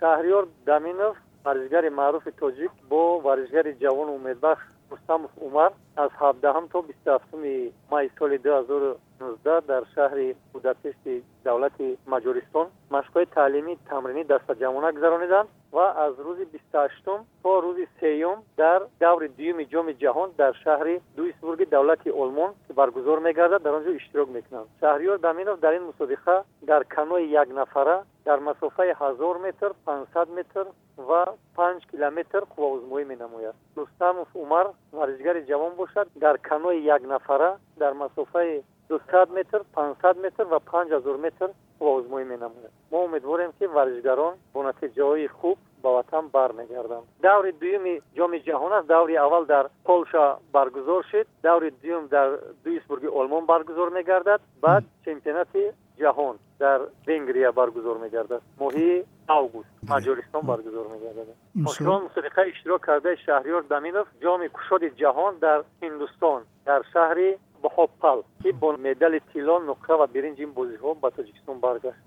шаҳриёр даминов варзишгари маъруфи тоҷик бо варзишгари ҷавону умедбахш рустамов умар аз ҳабдаҳум то бисту ҳафтуми майи соли дуҳазору нуздаҳ дар шаҳри будапешти давлати маҷористон машқҳои таълимӣ тамринӣ дастаҷамона гузарониданд ва аз рӯзи бисту ҳаштум то рӯзи сеюм дар даври дуюми ҷоми ҷаҳон дар шаҳри дуисбурги давлати олмон ки баргузор мегардад дар он ҷо иштирок мекунанд. Шаҳриёр даминов дар ин мусобиқа дар канои якнафара дар масофаи ҳазор метр панҷсад метр ва панҷ километр қувваузмоӣ менамояд. Рустамов умар варзишгари ҷавон бошад дар канои якнафара дар масофаи дусад метр панҷсад метр ва панҷ ҳазор метр қувваузмоӣ менамояд. Мо умедворем ки варзишгарон бо натиҷаҳои хуб ба ватан бармегарданд даври дуюми ҷоми ҷаҳон аст даври аввал дар полша баргузор шуд даври дуюм дар дуисбурги олмон баргузор мегардад баъд чемпионати ҷаҳон дар венгрия баргузор мегардад. Моҳии август маҷористон баргузор мегардад. Ошон мусобиқа иштирок кардаи шаҳриёр даминов ҷоми кушоди ҷаҳон дар ҳиндустон дар шаҳри бҳопал ки бо медали тилло нуқра ва биринҷ ин бозиҳо ба тоҷикистон баргашт